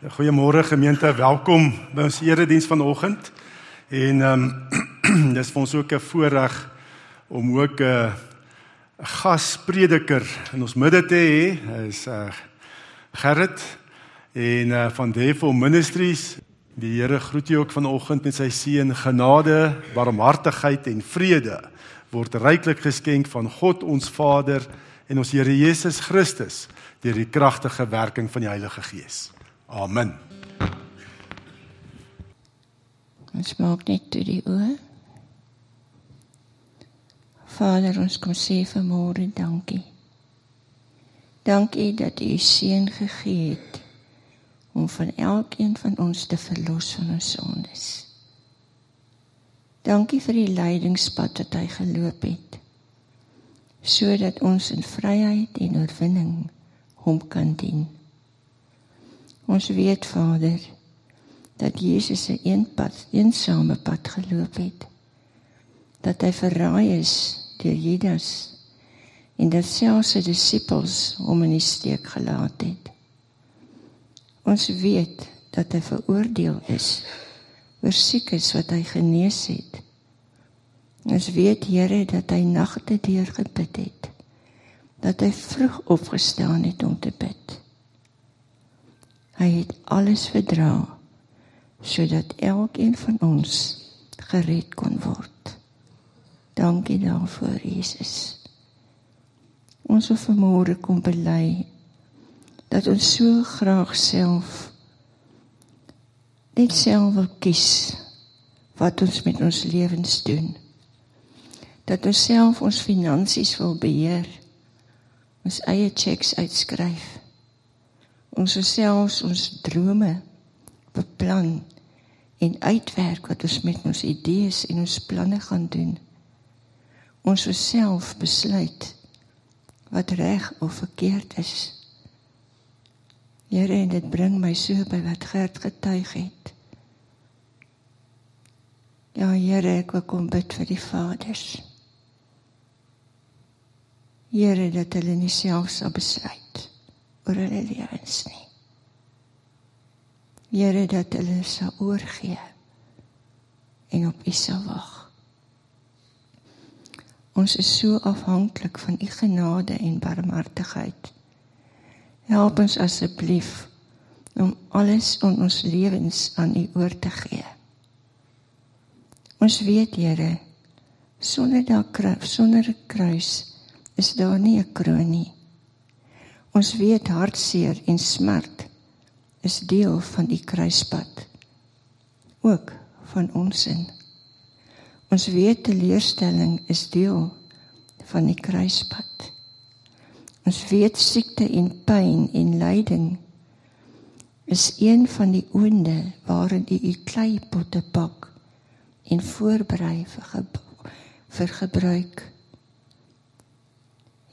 Goeiemôre gemeente, welkom by ons erediens vanoggend. En ehm um, dis vir ons ook 'n voorreg om ook 'n uh, gasprediker in ons midde te hê. Is uh, Gerrit en uh, van Devil Ministries. Die Here groet jou ook vanoggend met sy seën, genade, barmhartigheid en vrede word ryklik geskenk van God ons Vader en ons Here Jesus Christus deur die kragtige werking van die Heilige Gees. Amen. Ons maak net toe die oë. Vader, ons kom sê vanmôre dankie. Dankie dat U seën gegee het om van elkeen van ons te verlos van ons sondes. Dankie vir die leidingspad wat hy geloop het sodat ons in vryheid en oorwinning hom kan dien. Ons weet Vader dat Jesus 'n een pad, eensame pad geloop het. Dat hy verraai is deur Judas en dat selfs sy disippels hom in die steek gelaat het. Ons weet dat hy veroordeel is oor siekes wat hy genees het. Ons weet Here dat hy nagte deur gebid het. Dat hy vroeg opgestaan het om te bid. Hy het alles verdra sodat elkeen van ons gered kon word. Dankie daarvoor Jesus. Ons wil vanmôre kom bely dat ons so graag self net self wil kies wat ons met ons lewens doen. Dat ons self ons finansies wil beheer. Ons eie cheques uitskryf ons selfs ons drome beplan en uitwerk wat ons met ons idees en ons planne gaan doen. Ons self besluit wat reg of verkeerd is. Here, en dit bring my so by wat Gert getuig het. Ja, Here, ek wil kom bid vir die vaders. Here, dat hulle nie self sal besluit oor hulle lewens nie. Here dat hulle sal oorgee en op U sal wag. Ons is so afhanklik van U genade en barmhartigheid. Help ons asseblief om alles in ons lewens aan U oor te gee. Ons weet, Here, sonder daardie sonder 'n kruis is daar nie 'n kroon nie. Ons weet hartseer en smart is deel van die kruispad. Ook van ons in. Ons weet teleurstelling is deel van die kruispad. Ons weet siekte en pyn en lyding is een van die oonde waarin u u kleipotte pak en voorberei vir, vir gebruik.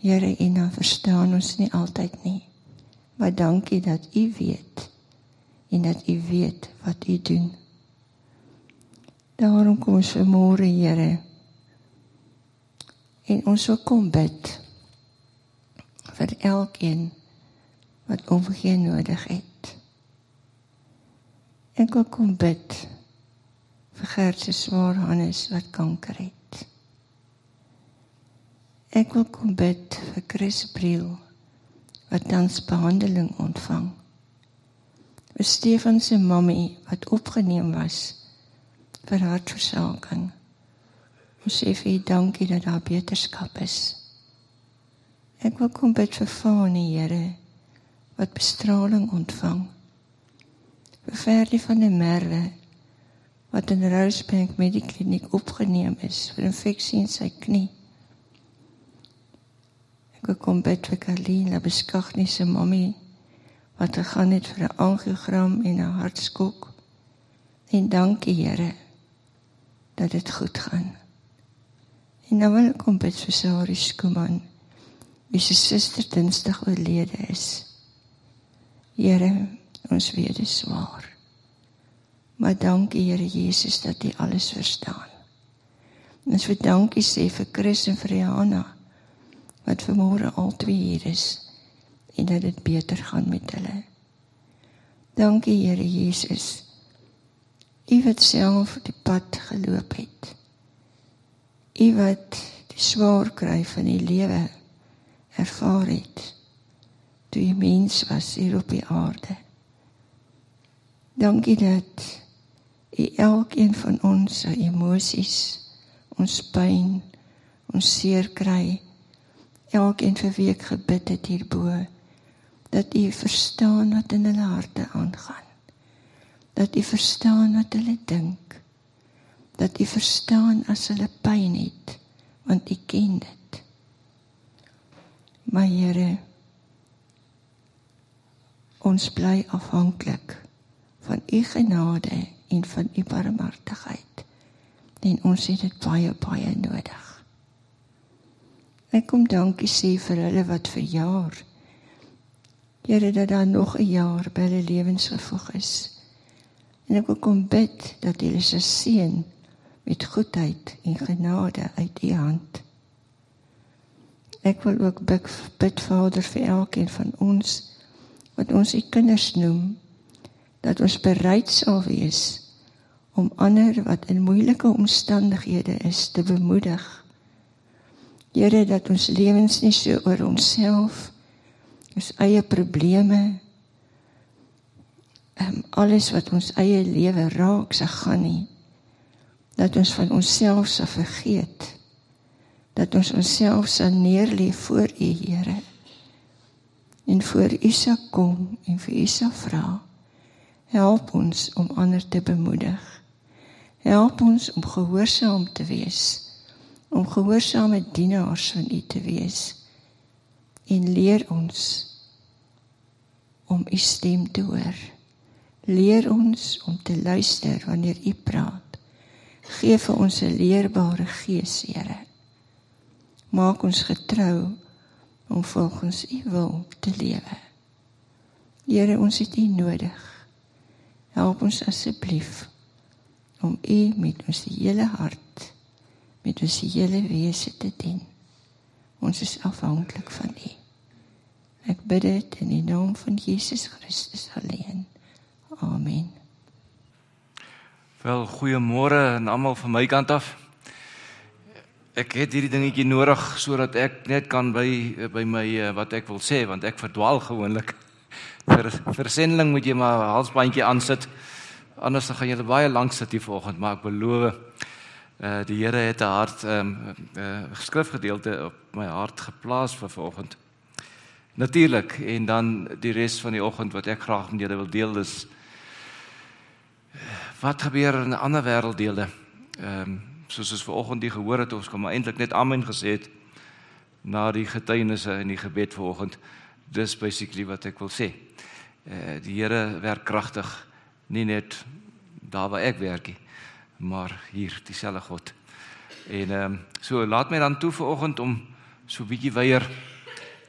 Here, en dan verstaan ons nie altyd nie. Maar dankie dat U weet en dat U weet wat U doen. Daarom kom ons vanmôre, Here. En ons wil kom bid vir elkeen wat omgee nodig het. Ek wil kom bid vir Gert se swaar Hannes wat kanker het. Ek wil kom bid vir Chris Briel wat tans behandeling ontvang. Vir Stefan se mammie wat opgeneem was vir hartversaking. Ons sê vir U dankie dat daar beterskap is. Ek wil kom bid vir Fanie, Here, wat bestraling ontvang. Vir Ferdie van der Merwe wat in Rosebank Medikliniek opgeneem is vir infeksie in sy knie. Ek kom bid vir Karline, beskag nie se mammie wat gegaan het vir 'n angiogram en 'n hartskok. En dankie Here dat dit goed gaan. En nou wil ek kom bid vir Sari Skuman. Wie se suster Dinsdag oorlede is. Here, ons weet dit is swaar. Maar dankie Here Jesus dat U alles verstaan. Ons vir dankie sê vir Chris en vir Rihanna wat vanmôre al twee hier is en dat dit beter gaan met hulle. Dankie Here Jesus. U wat self die pad geloop het. U wat die swaar kry van die lewe ervaar het toe jy mens was hier op die aarde. Dankie dat u elkeen van ons se emosies, ons pyn, ons seer kry, elkeen vir wie ek gebid het hierbo, dat u verstaan wat in hulle harte aangaan. Dat u verstaan wat hulle dink. Dat u verstaan as hulle pyn het, want u ken dit. Maar Here, ons bly afhanklik van u genade en van u barmhartigheid. En ons het dit baie baie nodig. Ek kom dankie sê vir hulle wat verjaar. Here dat daar nog 'n jaar by hulle lewens gevoeg is. En ek wil kom bid dat hulle se seën met goedheid en genade uit u hand. Ek wil ook bid, bid Vader vir elkeen van ons wat ons u kinders noem dat ons bereid sal wees om ander wat in moeilike omstandighede is te bemoedig. Here dat ons lewens nie so oor onsself ons eie probleme um, alles wat ons eie lewe raak se gaan nie dat ons van onsself sal vergeet dat ons onsself sal neerlê voor u Here en voor U se kom en vir U se vra. Help ons om ander te bemoedig. Help ons om gehoorsaam te wees. Om gehoorsame dienaars van U te wees. En leer ons om U stem te hoor. Leer ons om te luister wanneer U praat. Geef vir ons 'n leerbare gees, Here. Maak ons getrou om volgens u wil te lewe. Here, ons het u nodig. Help ons asseblief om u met ons hele hart, met ons hele wese te dien. Ons is afhanklik van u. Ek bid dit in die naam van Jesus Christus alleen. Amen. Wel, goeiemôre aan almal van my kant af ek het hierdie dingetjie nodig sodat ek net kan by by my eh, wat ek wil sê want ek verdwaal gewoonlik. Vir versendeling moet jy maar halsbandjie aansit. Anders dan gaan jy baie lank sit hier vanoggend, maar ek beloof uh die Here het 'n hart ehm um, uh skrifgedeelte op my hart geplaas vir vanoggend. Natuurlik en dan die res van die oggend wat ek graag met julle wil deel is wat gebeur in ander wêrelddele. Ehm um, soos ons vanoggend die gehoor het, ons kom maar eintlik net amen gesê het na die getuienisse en die gebed vanoggend. Dis basically wat ek wil sê. Eh die Here werk kragtig nie net daar waar ek werk nie, maar hier dieselfde God. En ehm um, so laat my dan toe vanoggend om so bietjie weier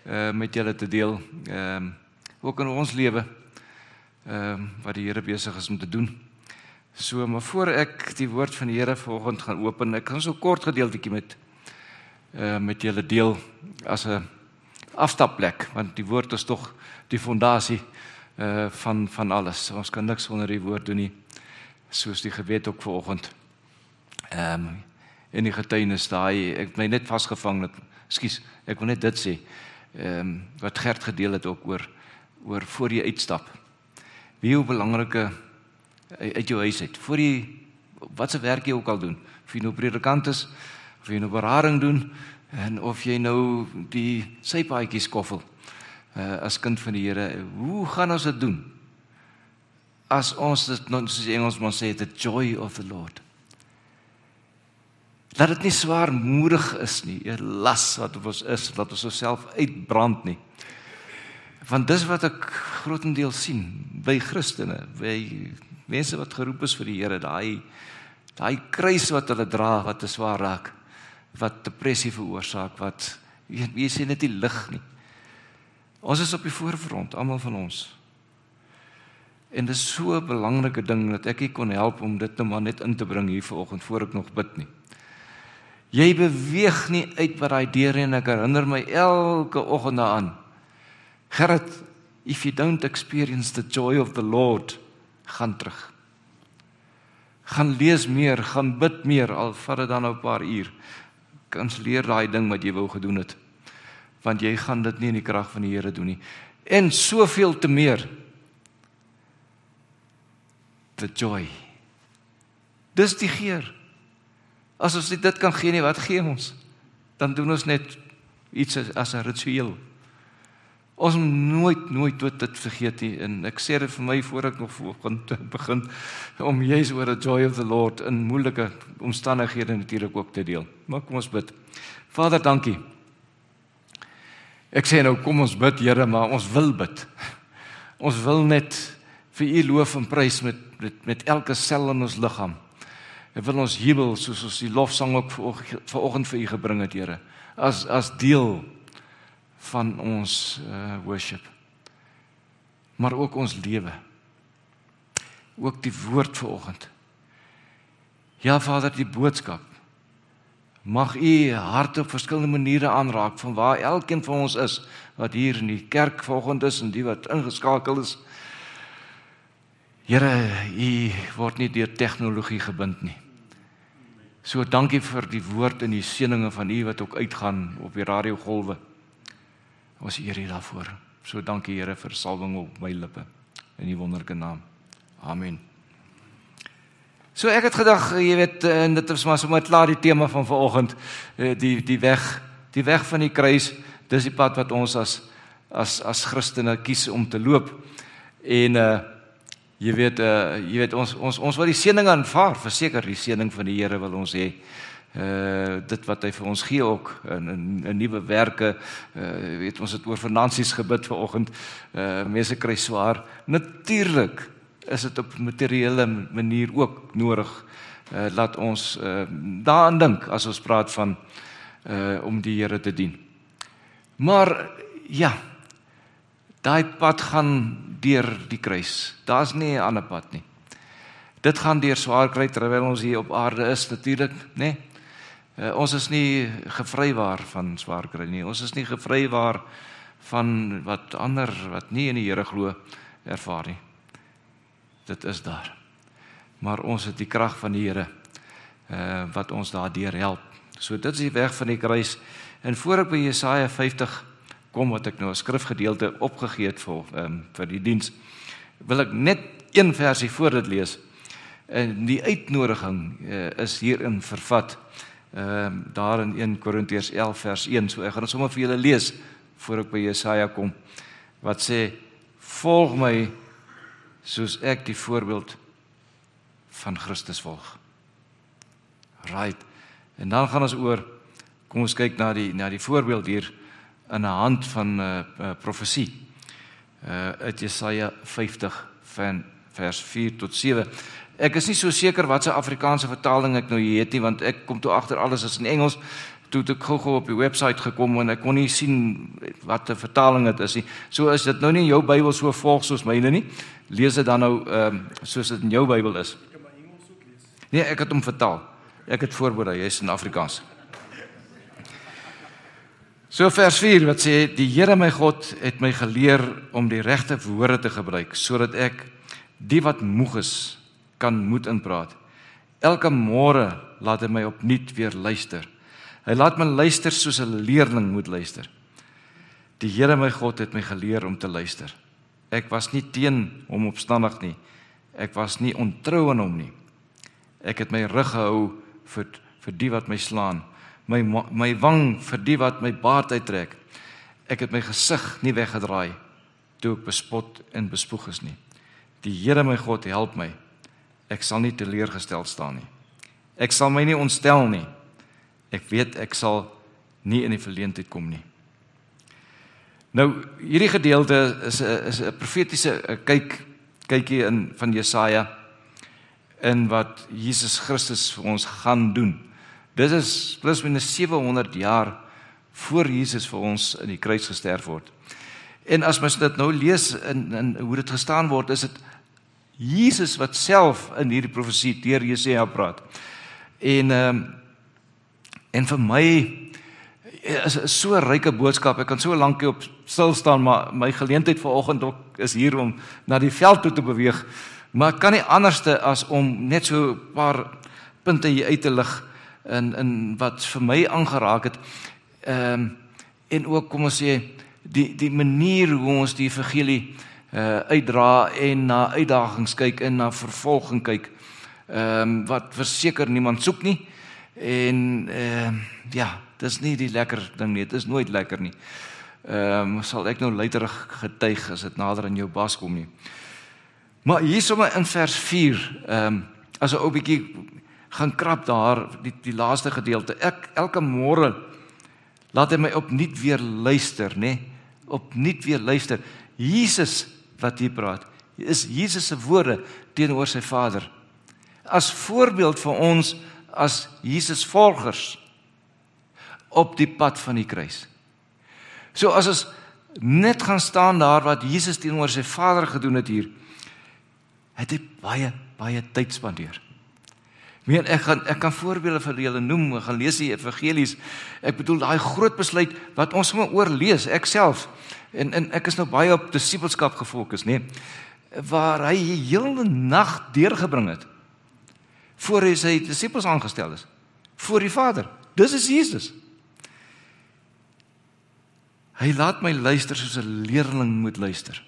uh met julle te deel. Ehm um, ook in ons lewe ehm um, wat die Here besig is om te doen. So, maar voor ek die woord van die Here vanoggend gaan open, ek gaan so kort gedeeltjie met uh met julle deel as 'n afstapplek, want die woord is tog die fondasie uh van van alles. Ons kan niks sonder die woord doen nie. Soos die gebed ook vanoggend. Ehm um, in die getuienis daai ek my net vasgevang het. Ekskuus, ek wil net dit sê. Ehm um, wat Gert gedeel het ook oor oor voor jy uitstap. Wie hoe belangrike uit jou huis uit. Voor jy wat se werk jy ook al doen, of jy nou predikant is, of jy nou berading doen en of jy nou die sypaadjies koffel uh, as kind van die Here, hoe gaan ons dit doen? As ons dit nou soos Engelsman sê, the joy of the Lord. Dat dit nie swaarmoedig is nie, 'n las wat op ons is, dat ons osself uitbrand nie. Want dis wat ek grootendeels sien by Christene, by mense wat geroep is vir die Here, daai daai kruis wat hulle dra wat te swaar raak, wat depressie veroorsaak, wat jy, jy sien net die lig nie. Ons is op die voorfront, almal van ons. En dit is so 'n belangrike ding dat ek hier kon help om dit net maar net in te bring hier vanoggend voor ek nog bid nie. Jy beweeg nie uit by daai deure en ek herinner my elke oggend daaraan. Gerrit, if you don't experience the joy of the Lord, gaan terug. Gaan lees meer, gaan bid meer al vat dit dan nou 'n paar uur. Kanselleer daai ding wat jy wou gedoen het. Want jy gaan dit nie in die krag van die Here doen nie. En soveel te meer the joy. Dis die geur. As ons dit kan gee nie, wat gee ons? Dan doen ons net iets as 'n ritueel. Ons nooit nooit dit dit vergeet nie en ek sê dit vir my voor ek nog begin begin om Jesus oor the joy of the Lord in moeilike omstandighede natuurlik ook te deel. Maar kom ons bid. Vader, dankie. Ek sê nou kom ons bid Here, maar ons wil bid. Ons wil net vir U loof en prys met met met elke sel in ons liggaam. Ek wil ons jubel soos ons die lofsang ook vanoggend vir U gebring het, Here. As as deel van ons uh worship. Maar ook ons lewe. Ook die woord vanoggend. Ja Vader, die boodskap mag U harte op verskillende maniere aanraak van waar elkeen van ons is wat hier in die kerk vanoggend is en die wat ingeskakel is. Here, U word nie deur tegnologie gebind nie. So dankie vir die woord en die seëninge van U wat ook uitgaan op die radiogolwe. Ons eer U daarvoor. So dankie Here vir salwing op my lippe in U wonderlike naam. Amen. So ek het gedag, jy weet, en dit is maar sommer klaar die tema van vanoggend, eh, die die weg, die weg van die kruis. Dis die pad wat ons as as as Christene kies om te loop. En uh jy weet uh jy weet ons ons ons wil die seëning aanvaar, verseker die seëning van die Here wil ons hê. Uh dit wat hy vir ons gee ook in in, in nuwe werke. Uh weet ons het oor finansies gebid vanoggend. Uh mense kry swaar. Natuurlik is dit op materiële manier ook nodig uh laat ons uh daaraan dink as ons praat van uh om die Here te dien. Maar ja daai pad gaan deur die kruis daar's nie 'n ander pad nie dit gaan deur swaar kry terwyl ons hier op aarde is natuurlik nê nee? Uh, ons is nie gevrywaar van swaar kry nie. Ons is nie gevrywaar van wat ander wat nie in die Here glo ervaar nie. Dit is daar. Maar ons het die krag van die Here uh wat ons daardeur help. So dit is die weg van die kruis. En voor ek by Jesaja 50 kom wat ek nou 'n skrifgedeelte opgegee het vir um, vir die diens, wil ek net een versie voor dit lees. En die uitnodiging uh, is hierin vervat ehm um, daar in 1 Korintiërs 11 vers 1. So ek gaan dit sommer vir julle lees voor ek by Jesaja kom wat sê volg my soos ek die voorbeeld van Christus volg. Right. En dan gaan ons oor kom ons kyk na die na die voorbeeld hier in 'n hand van 'n uh, uh, profesie. Uh uit Jesaja 50 van vers 4 tot 7. Ek is nie so seker wat se Afrikaanse vertaling ek nou hier het nie want ek kom toe agter alles is in Engels. Toe ek gou-gou op die webwerf gekom en ek kon nie sien wat 'n vertaling dit is nie. So is dit nou nie jou Bybel so volg soos myne nie. Lees dit dan nou ehm um, soos dit in jou Bybel is. Ek kan my Engels ook lees. Nee, ek het hom vertaal. Ek het voorberei, hy's in Afrikaans. So vers 4 wat sê die Here my God het my geleer om die regte woorde te gebruik sodat ek die wat moeg is kan moed inpraat. Elke môre laat hy my opnuut weer luister. Hy laat my luister soos 'n leerling moet luister. Die Here my God het my geleer om te luister. Ek was nie teen hom opstandig nie. Ek was nie ontrou aan hom nie. Ek het my rug gehou vir vir die wat my slaan, my my wang vir die wat my baard uittrek. Ek het my gesig nie weggedraai toe ek bespot en bespoeg is nie. Die Here my God help my ek sal nie teleurgestel staan nie. Ek sal my nie ontstel nie. Ek weet ek sal nie in die verleentheid kom nie. Nou hierdie gedeelte is 'n is 'n profetiese kyk kykie in van Jesaja in wat Jesus Christus vir ons gaan doen. Dit is plus minus 700 jaar voor Jesus vir ons in die kruis gesterf word. En as mens dit nou lees in in hoe dit gestaan word, is dit Jesus wat self in hierdie profesie deur Jesaja praat. En ehm um, en vir my is 'n so ryke boodskap. Ek kan so lank op stil staan, maar my geleentheid vanoggend ook is hier om na die veld toe te beweeg. Maar kan nie anderste as om net so 'n paar punte hier uit te lig in in wat vir my aangeraak het. Ehm um, en ook kom ons sê die die manier hoe ons die evangelie uh uitdra en na uitdagings kyk en na vervolging kyk. Ehm um, wat verseker niemand soek nie. En ehm uh, ja, dis nie die lekker ding nie. Dit is nooit lekker nie. Ehm um, sal ek nou luiterig getuig as dit nader aan jou bas kom nie. Maar hier sommer in vers 4, ehm um, as 'n ou bietjie gaan krap daar die die laaste gedeelte. Ek elke môre laat hy my opnuut weer luister, nê? Opnuut weer luister. Jesus wat hier praat, is Jesus se woorde teenoor sy Vader. As voorbeeld vir ons as Jesus volgers op die pad van die kruis. So as ons net gaan staan daar wat Jesus teenoor sy Vader gedoen het hier, het hy baie baie tyd spandeer. Meen ek gaan ek kan voorbeelde vir julle noem, ek gaan lees die evangelies. Ek bedoel daai groot besluit wat ons sommer oorlees, ek self. En en ek is nou baie op disippelskap gefokus, nê? Waar hy die hele nag deurgebring het voor hy sy disippels aangestel is voor die Vader. Dis is Jesus. Hy laat my luister soos 'n leerling moet luister.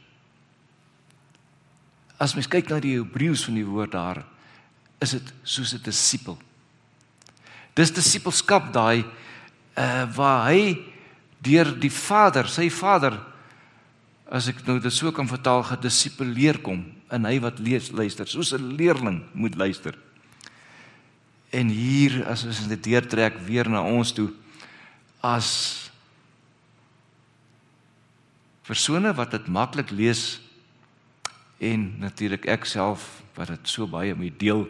As mens kyk na die Hebreëus van die woord daar, is dit soos 'n disipel. Dis disipelskap daai uh waar hy deur die Vader, sy Vader as ek nou dit so kan vertaal, gedisipuleer kom in hy wat lees luister, soos 'n leerling moet luister. En hier as ons dit deurtrek weer na ons toe as persone wat dit maklik lees en natuurlik ek self wat dit so baie mee deel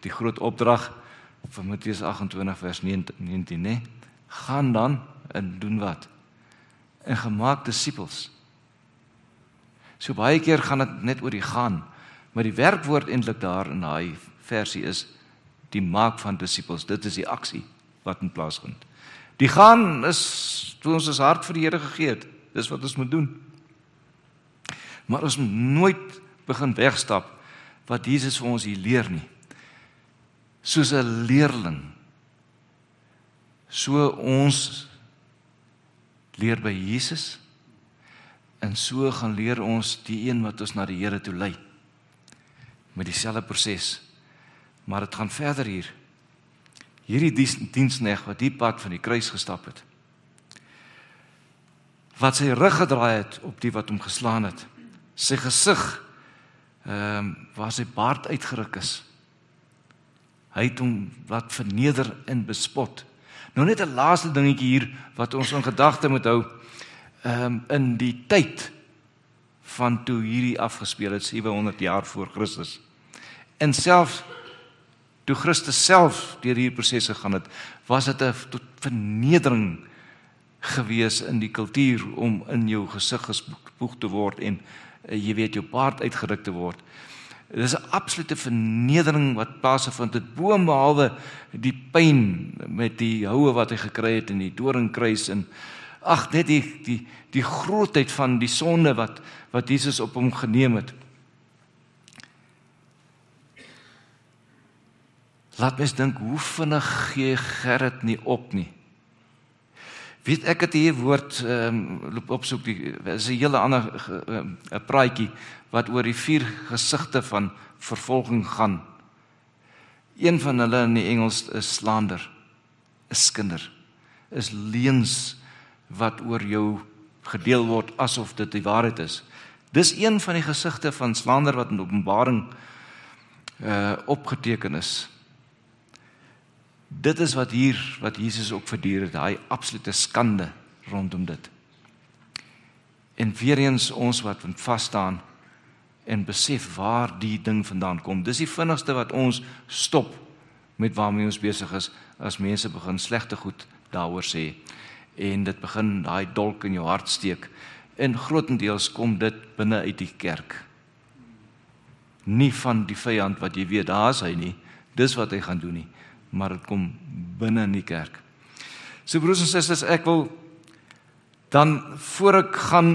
die groot opdrag van Matteus 28 vers 19 nê gaan dan en doen wat? En gemaak disippels. So baie keer gaan dit net oor die gaan maar die werkwoord eintlik daar in daai versie is die maak van disippels. Dit is die aksie wat in plaas vind. Die gaan is toe ons ons hart vir die Here gegee het. Dis wat ons moet doen. Maar ons moet nooit begin wegstap wat Jesus vir ons hier leer nie. Soos 'n leerling. So ons leer by Jesus en so gaan leer ons die een wat ons na die Here toe lei. Met dieselfde proses. Maar dit gaan verder hier. Hierdie diensneg wat die pad van die kruis gestap het wat sy rug gedraai het op die wat hom geslaan het. Sy gesig ehm um, waar sy baard uitgeruk is. Hy het hom wat verneder en bespot. Nou net 'n laaste dingetjie hier wat ons in gedagte moet hou ehm um, in die tyd van toe hierdie afgespeel het 700 jaar voor Christus. En self toe Christus self deur hierdie prosesse gaan het, was dit 'n tot vernedering gewees in die kultuur om in jou gesig gespoeg te word en uh, jy weet jou paard uitgeruk te word. Dit is 'n absolute vernedering wat plaasvind dit bo behalwe die pyn met die houe wat hy gekry het in die doringkruis en ag net die die die grootheid van die sonde wat wat Jesus op hom geneem het. Laat mens dink hoe vinnig gee Gerrit nie op nie. Weet ek het hier woord ehm um, loop opsoek die is 'n hele ander 'n uh, praatjie wat oor die vier gesigte van vervolging gaan. Een van hulle in die Engels is slander, is skinder, is leuns wat oor jou gedeel word asof dit die waarheid is. Dis een van die gesigte van slander wat in Openbaring uh opgeteken is. Dit is wat hier wat Jesus ook verduur het, daai absolute skande rondom dit. En weer eens ons wat vas staan en besef waar die ding vandaan kom. Dis die vinnigste wat ons stop met waarmee ons besig is as mense begin slegte goed daaroor sê en dit begin daai dolk in jou hart steek. En grootendeels kom dit binne uit die kerk. Nie van die vyand wat jy weet daar's hy nie. Dis wat hy gaan doen nie maar dit kom binne in die kerk. So broers en susters, ek wil dan voor ek gaan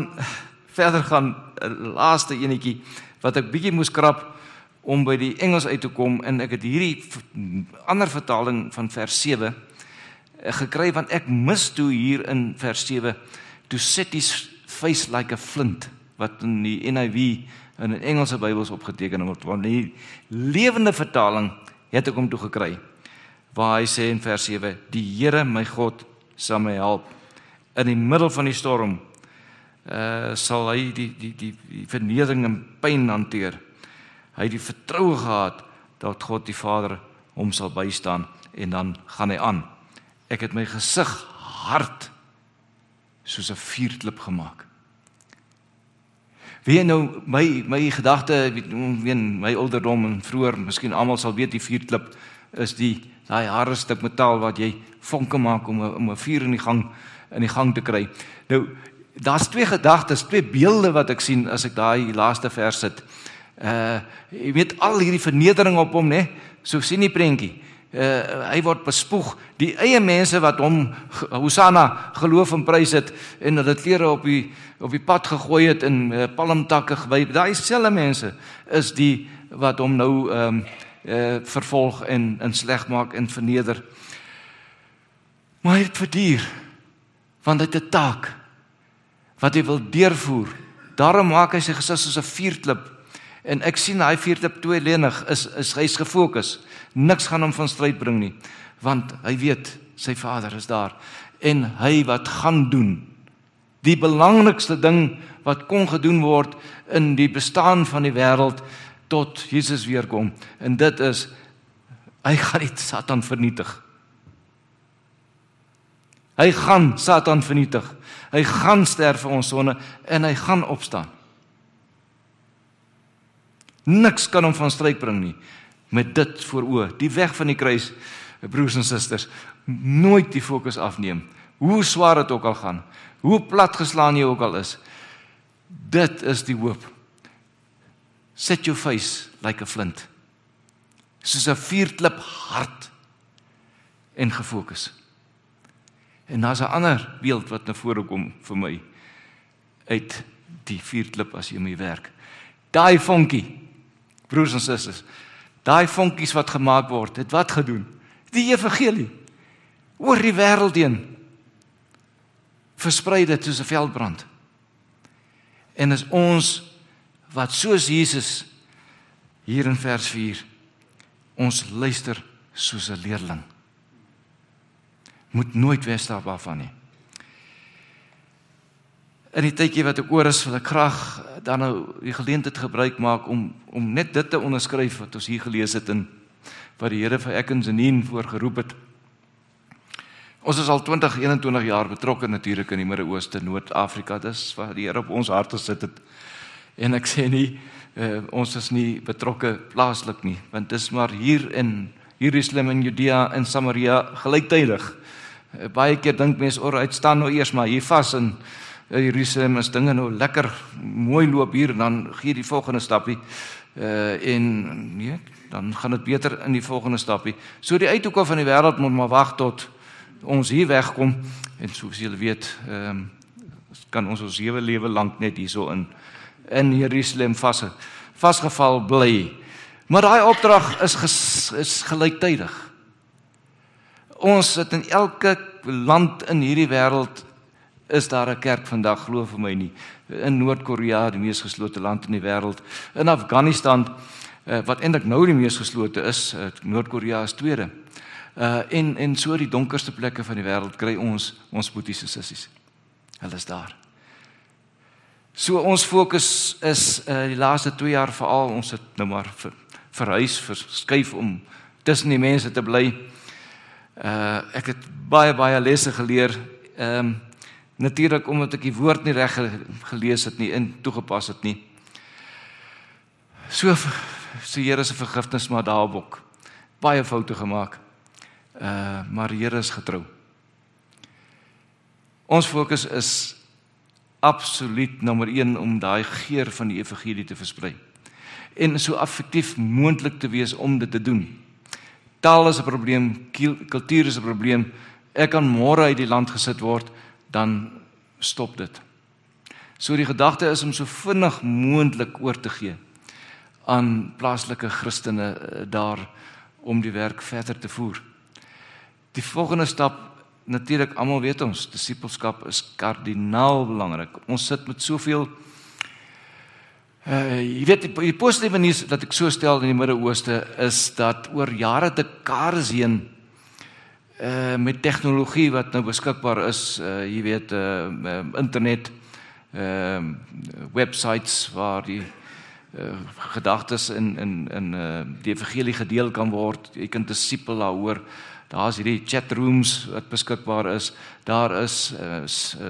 verder gaan 'n laaste enetjie wat ek bietjie moes krap om by die Engels uit te kom en ek het hierdie ander vertaling van vers 7 eh, gekry want ek mis toe hier in vers 7 to set his face like a flint wat in die NIV in 'n Engelse Bybels opgeteken word want die lewende vertaling het ek hom toe gekry waar hy sê in vers 7 die Here my God sal my help in die middel van die storm uh sal hy die die die, die vernedering en pyn hanteer. Hy het die vertroue gehad dat God die Vader hom sal bystaan en dan gaan hy aan. Ek het my gesig hard soos 'n vuurklip gemaak. Wie nou my my gedagte wen my ouderdom en vroeër miskien almal sal weet die vuurklip is die daai harde stuk metaal wat jy vonke maak om 'n om 'n vuur in die gang in die gang te kry. Nou daar's twee gedagtes, twee beelde wat ek sien as ek daai laaste vers sit. Uh jy weet al hierdie vernedering op hom, né? So sien die prentjie. Uh, hy word bespoeg. Die eie mense wat hom Hosanna geloof en prys het en hulle klere op die op die pad gegooi het en uh, palmtakke gewy daai selfe mense is die wat hom nou ehm um, uh, vervolg en in sleg maak en verneder. Maar hy het verduur want hy het 'n taak wat hy wil deurvoer daarom maak hy sy gesig soos 'n vuurklip en ek sien hy vuurklip twee lenig is is hy's gefokus Niks gaan hom van stryd bring nie, want hy weet sy Vader is daar en hy wat gaan doen. Die belangrikste ding wat kon gedoen word in die bestaan van die wêreld tot Jesus weer kom en dit is hy gaan die Satan vernietig. Hy gaan Satan vernietig. Hy gaan sterf vir ons sonde en hy gaan opstaan. Niks kan hom van stryd bring nie met dit voor oë, die weg van die kruis, broers en susters, nooit die fokus afneem. Hoe swaar dit ook al gaan, hoe plat geslaan jy ook al is. Dit is die hoop. Set your face like a flint. Soos 'n vuurklip hard en gefokus. En daar's 'n ander beeld wat na vore kom vir my uit die vuurklip as jy mee werk. Daai vonkie. Broers en susters, Daai vonkies wat gemaak word, het wat gedoen? Die evangelie oor die wêreld heen versprei dit soos 'n veldbrand. En is ons wat soos Jesus hier in vers 4 ons luister soos 'n leerling. Moet nooit wegstap daarvan nie in die tydjie wat ek oor is wil ek graag dan nou die geleentheid gebruik maak om om net dit te onderskryf wat ons hier gelees het in wat die Here vir ek en Janine voorgeroep het. Ons is al 20 21 jaar betrokke natuurlik in die Midde-Ooste, Noord-Afrika. Dis wat die Here op ons harte sit het. En ek sê nie uh, ons is nie betrokke plaaslik nie, want dis maar hier in Jerusalem en Judea en Samaria gelyktydig. Baie keer dink mense, "Oor uit staan nou eers maar hier vas en Jerusalem is dinge nou lekker mooi loop hier dan gee die volgende stappie uh en nee dan gaan dit beter in die volgende stappie. So die uithoeke van die wêreld moet maar wag tot ons hier wegkom en soos julle weet ehm um, kan ons ons sewe lewe lank net hierso in in Jerusalem vas vasgeval bly. Maar daai opdrag is ges, is gelyktydig. Ons sit in elke land in hierdie wêreld is daar 'n kerk vandag glo vir my nie. In Noord-Korea die mees geslote land in die wêreld. In Afghanistan uh, wat eintlik nou die mees geslote is uh, Noord-Korea is tweede. Uh, en en so die donkerste plekke van die wêreld kry ons ons boeties en sissies. Hulle is daar. So ons fokus is uh, die laaste 2 jaar veral ons het nou maar ver, verhuis verskuif om tussen die mense te bly uh, ek het baie baie lesse geleer ehm um, Natuurlik omdat ek die woord nie reg gelees het nie en toegepas het nie. So so Here se vergifnis maar daarop. Baie foute gemaak. Uh maar Here is getrou. Ons fokus is absoluut nommer 1 om daai geur van die evangelie te versprei. En so effektief moontlik te wees om dit te doen. Taal is 'n probleem, kultuur is 'n probleem, ek kan môre uit die land gesit word, dan stop dit. So die gedagte is om so vinnig moontlik oor te gee aan plaaslike Christene eh, daar om die werk verder te voer. Die volgende stap natuurlik almal weet ons, disippelskap is kardinaal belangrik. Ons sit met soveel uh jy weet die, die positiewe nuus dat ek so stel in die Midde-Ooste is dat oor jare te kaars heen uh met tegnologie wat nou beskikbaar is, uh jy weet uh internet ehm uh, websites waar die uh gedagtes in in in uh die evangelie gedeel kan word. Jy kan disipel daaroor. Daar's hierdie chat rooms wat beskikbaar is. Daar is uh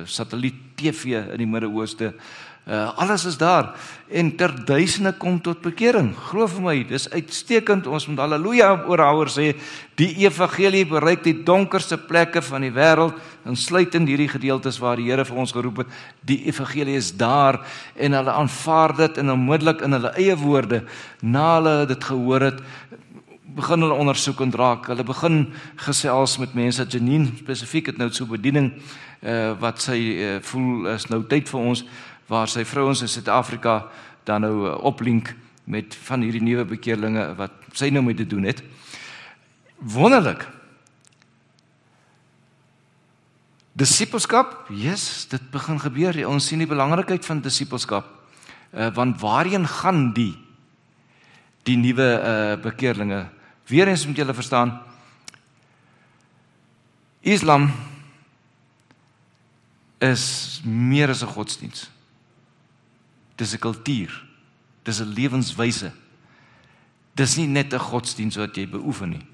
satelliet TV in die Midde-Ooste. Uh alles is daar en ter duisende kom tot bekering. Glo vir my, dis uitstekend. Ons moet haleluja oorhouer sê, die evangelie bereik die donkerste plekke van die wêreld, insluitend hierdie gedeeltes waar die Here vir ons geroep het. Die evangelie is daar en hulle aanvaar dit en onmiddellik in hulle eie woorde na hulle dit gehoor het begin hulle ondersoek en raak. Hulle begin gesels met mense. Janine spesifiek het nou so bediening uh wat sy uh, voel is nou tyd vir ons waar sy vrouens in Suid-Afrika dan nou eh, oplink met van hierdie nuwe bekeerlinge wat sy nou mee te doen het. Wonderlik. Disipelskap, yes, dit begin gebeur. Ons sien die belangrikheid van disipelskap. Uh want waarheen gaan die die nuwe uh bekeerlinge? Weerens moet julle verstaan. Islam is meer as 'n godsdiens. Dis 'n kultuur. Dis 'n lewenswyse. Dis nie net 'n godsdiens wat jy beoefen nie.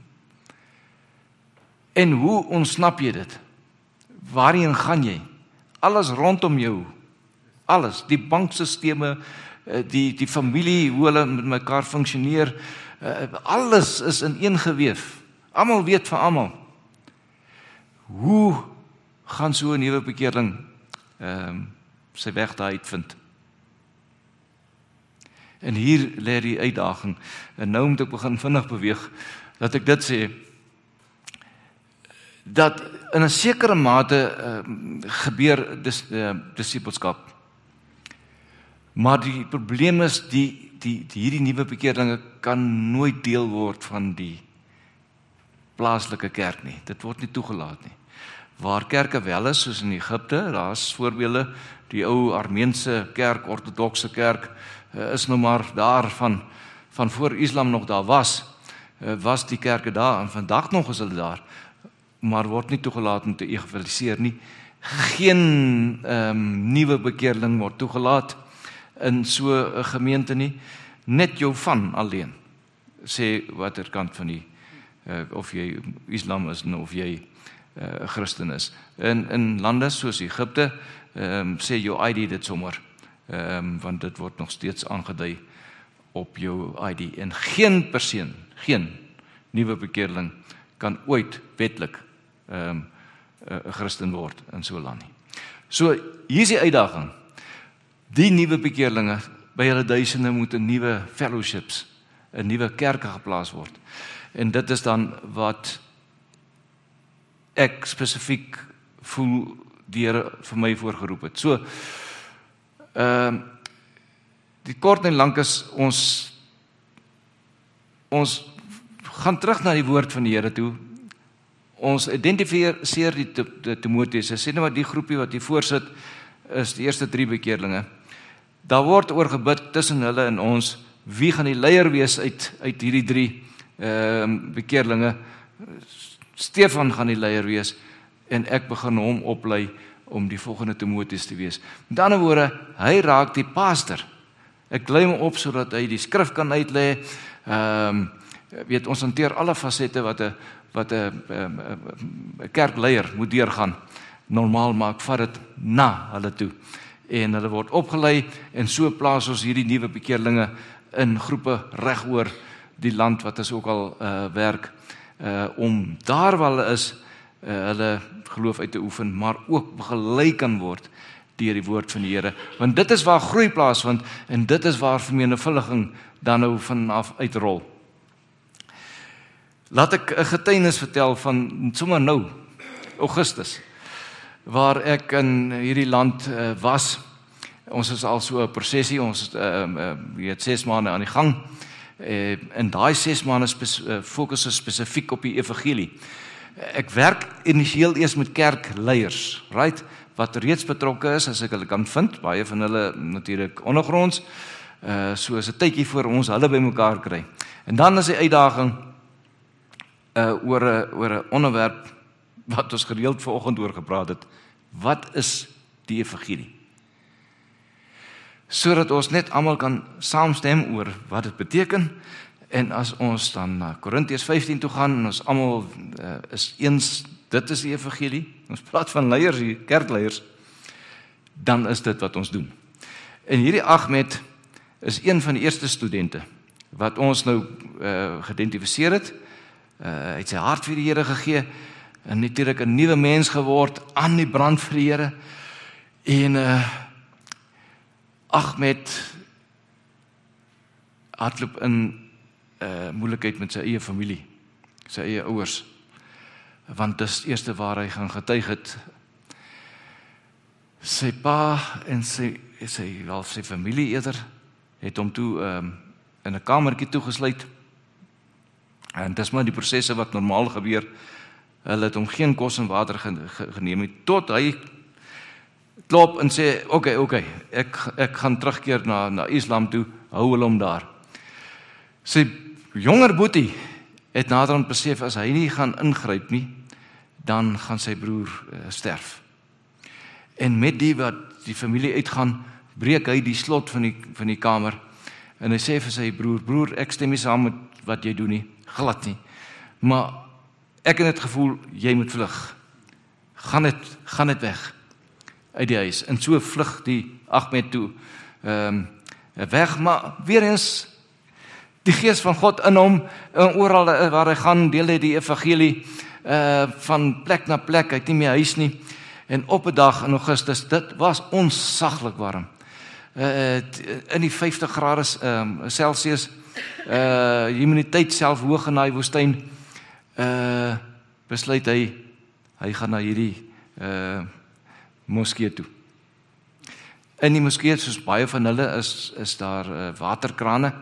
En hoe ontsnap jy dit? Waarheen gaan jy? Alles rondom jou. Alles, die bankstelsels, eh, die die familie, hoe hulle met mekaar funksioneer, eh, alles is ineengeweef. Almal weet van almal. Hoe gaan so 'n nuwe bekeerling ehm um, sy weg daar uitvind? En hier lê die uitdaging. En nou moet ek begin vinnig beweeg dat ek dit sê dat in 'n sekere mate uh, gebeur dis uh, disipelskap. Maar die probleem is die die, die hierdie nuwe bekeerlinge kan nooit deel word van die plaaslike kerk nie. Dit word nie toegelaat nie. Waar kerke wel is soos in Egipte, daar's voorbeelde die ou Armeense kerk, ortodokse kerk, uh, is nou maar daar van van voor Islam nog daar was uh, was die kerke daar en vandag nog is hulle daar. Maar word nie toegelaat om te evangeliseer nie. Geen ehm um, nuwe bekeerling word toegelaat in so 'n gemeente nie. Net jou van alleen sê watter kant van die uh, of jy Islam is of jy 'n uh, Christen is. In in lande soos Egipte ehm um, sê jou ID dit sommer Ehm um, want dit word nog steeds aangedui op jou ID en geen persoon, geen nuwe bekeerling kan ooit wetlik ehm um, 'n Christen word in so 'n land nie. So hier is die uitdaging. Die nuwe bekeerlinge by hulle duisende moet 'n nuwe fellowships, 'n nuwe kerke geplaas word. En dit is dan wat ek spesifiek voel die Here vir my voorgeroep het. So Ehm uh, die kort en lank is ons ons gaan terug na die woord van die Here toe. Ons identifiseer die, die Timoteus. Sê net maar die groepie wat hier voorsit is die eerste 3 bekeerlinge. Daar word oor gebid tussen hulle en ons wie gaan die leier wees uit uit hierdie 3 ehm uh, bekeerlinge. Stefan gaan die leier wees en ek begin hom oplei om die volgende Timoteus te wees. Met ander woorde, hy raak die pastor. Ek lei hom op sodat hy die skrif kan uitlê. Ehm um, weet ons hanteer alle fasette wat 'n wat 'n 'n kerkleier moet deurgaan. Normaal maak vat dit na hulle toe. En hulle word opgelei en so plaas ons hierdie nuwe bekeerlinge in groepe regoor die land wat ons ook al uh werk uh om daar waar hulle is uh, hulle geloof uit te oefen, maar ook begelei kan word deur die woord van die Here. Want dit is waar groei plaasvind en dit is waar vermenigvuldiging dan nou vanaf uitrol. Laat ek 'n getuienis vertel van sommer nou Augustus waar ek in hierdie land uh, was. Ons is al so 'n prosessie, ons uh, uh, het 6 maande aan die gang. Uh, in daai 6 maande spes, uh, fokus ons spesifiek op die evangelie. Ek werk initieel eers met kerkleiers, right? Wat reeds betrokke is as ek hulle kan vind, baie van hulle natuurlik ondergronds. Uh so is 'n tydjie vir ons hulle bymekaar kry. En dan is die uitdaging uh oor 'n oor 'n onderwerp wat ons gereeld vanoggend oor gepraat het. Wat is die evangelie? Sodat ons net almal kan saamstem oor wat dit beteken en as ons dan na Korintiërs 15 toe gaan en ons almal uh, is eens dit is die evangelie. Ons praat van leiers, hier kerkleiers. Dan is dit wat ons doen. En hierdie Ahmed is een van die eerste studente wat ons nou uh, geïdentifiseer het. Uh, hy het sy hart vir die Here gegee en natuurlik 'n nuwe mens geword aan die brand vir die Here. En uh Ahmed hardloop in uh, moeilikheid met sy eie familie, sy eie ouers. Want dis eerste waar hy gaan getuig het. Sy pa en sy sy wel sy familie eerder het hom toe um, in 'n kamertjie toegesluit. En dis maar die prosesse wat normaal gebeur. Hulle het hom geen kos en water geneem nie tot hy klop en sê oké okay, oké okay, ek ek gaan terugkeer na na Islam toe hou hulle hom daar. Sy jonger boetie het naderhand besef as hy nie gaan ingryp nie dan gaan sy broer uh, sterf. En met die wat die familie uitgaan breek hy die slot van die van die kamer en hy sê vir sy broer broer ek stem nie saam met wat jy doen nie glad nie. Maar ek het net gevoel jy moet vlug. Gaan dit gaan dit weg uit die huis. En so vlug die Ahmed toe. Ehm um, weg maar weer eens die gees van God in hom en oral waar hy gaan deel hy die evangelie uh van plek na plek. Hy het nie meer huis nie. En op 'n dag in Augustus, dit was onsaglik warm. Uh in die 50 grade um, Celsius. Uh humiditeit self hoog in daai woestyn uh besluit hy hy gaan na hierdie uh moskee toe. In die moskee soos baie van hulle is is daar uh, waterkrane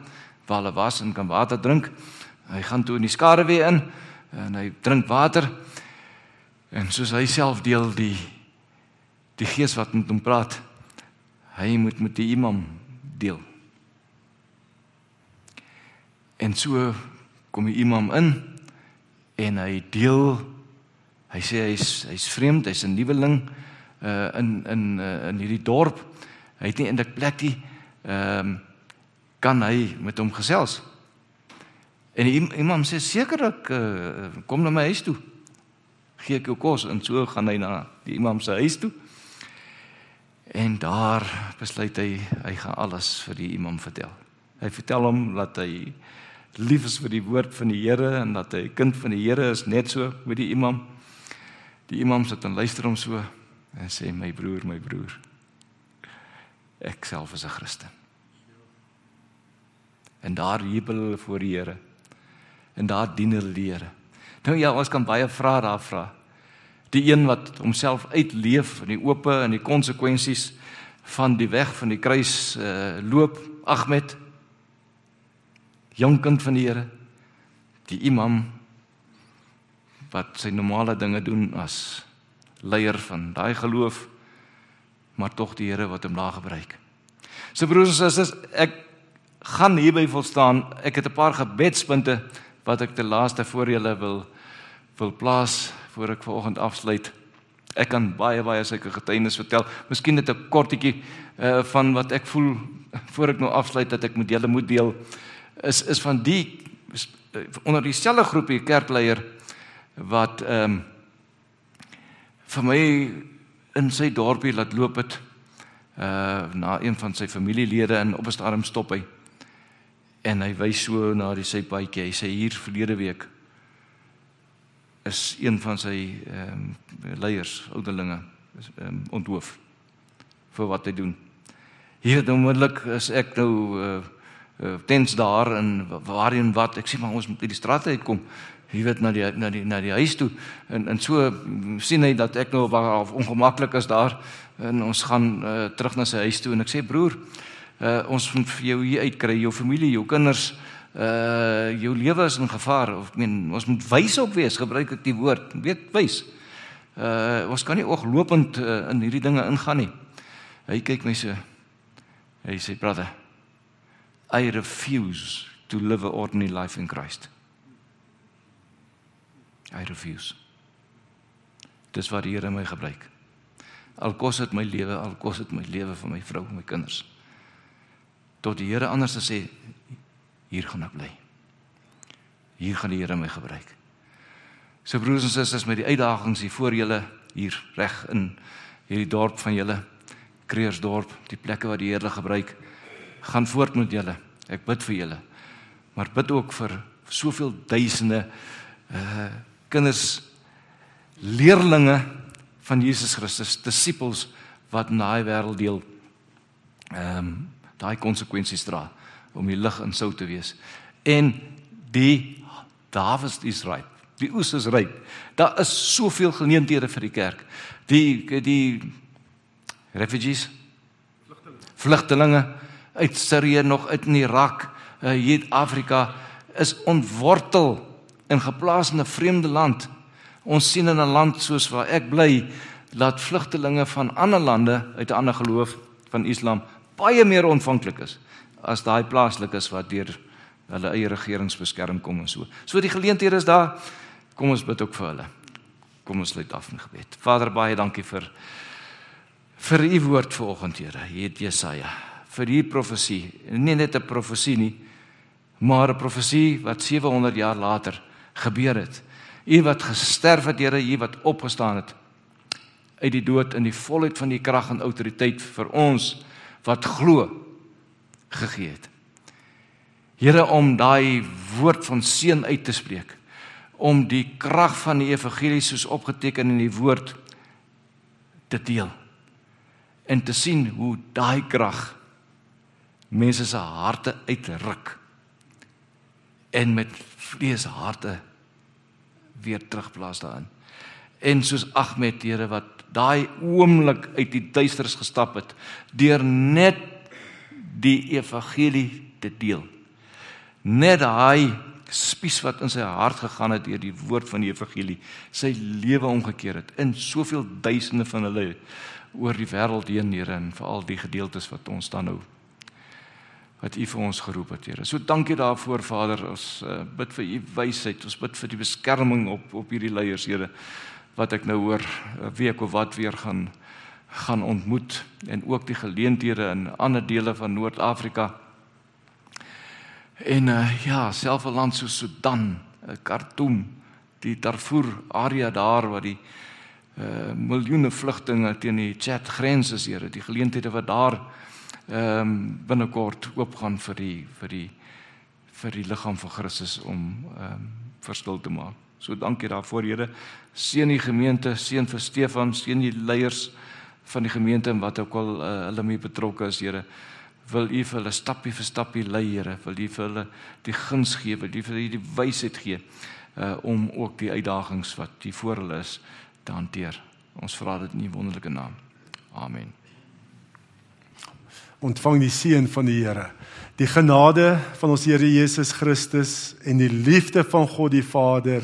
waar hulle was en kan water drink. Hy gaan toe in die skare weer in en hy drink water. En soos hy self deel die die gees wat met hom praat, hy moet met die imam deel. En so kom die imam in en hy deel hy sê hy's hy's vreemd, hy's 'n nuweling uh in in uh, in hierdie dorp. Hy het nie eintlik plek nie. Ehm um, kan hy met hom gesels. En die imam sê sekerlik uh, kom na my huis toe. Gee ek jou kos en so gaan hy na die imam se huis toe. En daar besluit hy hy gaan alles vir die imam vertel. Hy vertel hom dat hy lief is vir die woord van die Here en dat hy kind van die Here is net so met die imam. Die imam sit en luister hom so en sê my broer, my broer. Ek self is 'n Christen. En daar jubel hulle voor die Here. En daar dien hulle die Here. Nou ja, ons kan baie vrae daar vra. Die een wat homself uitleef in die oop en die konsekwensies van die weg van die kruis uh, loop, Ahmed jong kind van die Here, die imam wat sy normale dinge doen as leier van daai geloof, maar tog die Here wat hom daar gebruik. So broers en susters, ek gaan hierby vol staan. Ek het 'n paar gebedspunte wat ek te laaste voor julle wil wil plaas voor ek vanoggend afsluit. Ek kan baie baie sulke getuienis vertel. Miskien net 'n kortetjie uh van wat ek voel voor ek nou afsluit dat ek met julle moet deel is is van die onder dieselfde groepie kerkleier wat ehm um, vir my in sy dorpie laat loop het uh na een van sy familielede in op 'n stadium stop hy en hy wys so na die sy paadjie hy sê hier verlede week is een van sy ehm um, leiers ouderlinge is ehm um, onthoof vir wat hy doen. Hier onmiddellik is ek nou uh uh, tens daar in waarheen wat. Ek sê maar ons moet uit die strate uitkom. Jy weet na die na die na die huis toe. En en so sien hy dat ek nou half ongemaklik is daar. En ons gaan uh, terug na sy huis toe. En ek sê broer ons moet vir jou hier uitkry jou familie jou kinders uh jou lewe is in gevaar. Of ek meen ons moet wys op wees gebruik ek die woord weet wys. Uh ons kan nie ooglopend uh, in hierdie dinge ingaan nie. Hy kyk my so. Hy sê brother i refuse to live an ordinary life in Christ. I refuse. Dis wat die Here my gebruik. Al kos dit my lewe al kos dit my lewe vir my vrou en my kinders tot die Here anders te sê hier gaan ek bly. Hier gaan die Here my gebruik. So broers en susters met die uitdagings hier voor julle hier reg in hierdie dorp van julle Kreersdorp, die plekke wat die Here gebruik, gaan voort met julle. Ek bid vir julle. Maar bid ook vir soveel duisende uh kinders leerlinge van Jesus Christus, disippels wat in daai wêreld deel. Ehm um, daai konsekwensies dra om die lig in sout te wees. En die Dawes is ryp. Die oes is ryp. Daar is soveel geleenthede vir die kerk. Die die refugees vlugtelinge uit Sirië nog uit in Irak, uh, hier in Afrika is ontwortel en geplaas in 'n vreemde land. Ons sien in 'n land soos waar ek bly, laat vlugtelinge van ander lande uit 'n ander geloof van Islam baie meer ontvanklik is as daai plaaslikes wat deur hulle eie regerings beskerm kom en so. So die geleenthede is daar. Kom ons bid ook vir hulle. Kom ons sluit af met gebed. Vader, baie dankie vir vir u woord vanoggend, Here. Hier het Jesaja vir die profesie. Nie net 'n profesie nie, maar 'n profesie wat 700 jaar later gebeur het. U wat gesterf het, Here, u wat opgestaan het uit die dood in die volheid van die krag en autoriteit vir ons wat glo gegee het. Here om daai woord van seën uit te spreek om die krag van die evangelie soos opgeteken in die woord te deel en te sien hoe daai krag mense se harte uitruk en met vlees harte weer terugplaas daarin. En soos Ahmed Here wat daai oomblik uit die duisternis gestap het deur net die evangelie te deel. Net daai spies wat in sy hart gegaan het deur die woord van die evangelie, sy lewe omgekeer het in soveel duisende van hulle oor die wêreld heen, Here, en veral die gedeeltes wat ons dan nou wat U vir ons geroep het, Here. So dankie daarvoor, Vader. Ons uh, bid vir U wysheid. Ons bid vir die beskerming op op hierdie leiers, Here, wat ek nou hoor 'n week of wat weer gaan gaan ontmoet en ook die geleenthede in ander dele van Noord-Afrika. En uh, ja, selfs 'n land soos Sudan, uh, Khartoum, die Darfur area daar waar die uh miljoene vlugtinge teen die Chad grens is, Here, die geleenthede wat daar ehm um, binnekort oopgaan vir die vir die vir die liggaam van Christus om ehm um, verskil te maak. So dankie daarvoor, Here. Seën die gemeente, seën vir Stefan, seën die leiers van die gemeente en wat ook al uh, hulle mee betrokke is, Here, wil U vir hulle stappie vir stappie lei, Here, wil U vir hulle die guns gee, wil U vir hulle die wysheid gee uh om ook die uitdagings wat hier voor hulle is te hanteer. Ons vra dit in U wonderlike naam. Amen. Ontvang die seën van die Here. Die genade van ons Here Jesus Christus en die liefde van God die Vader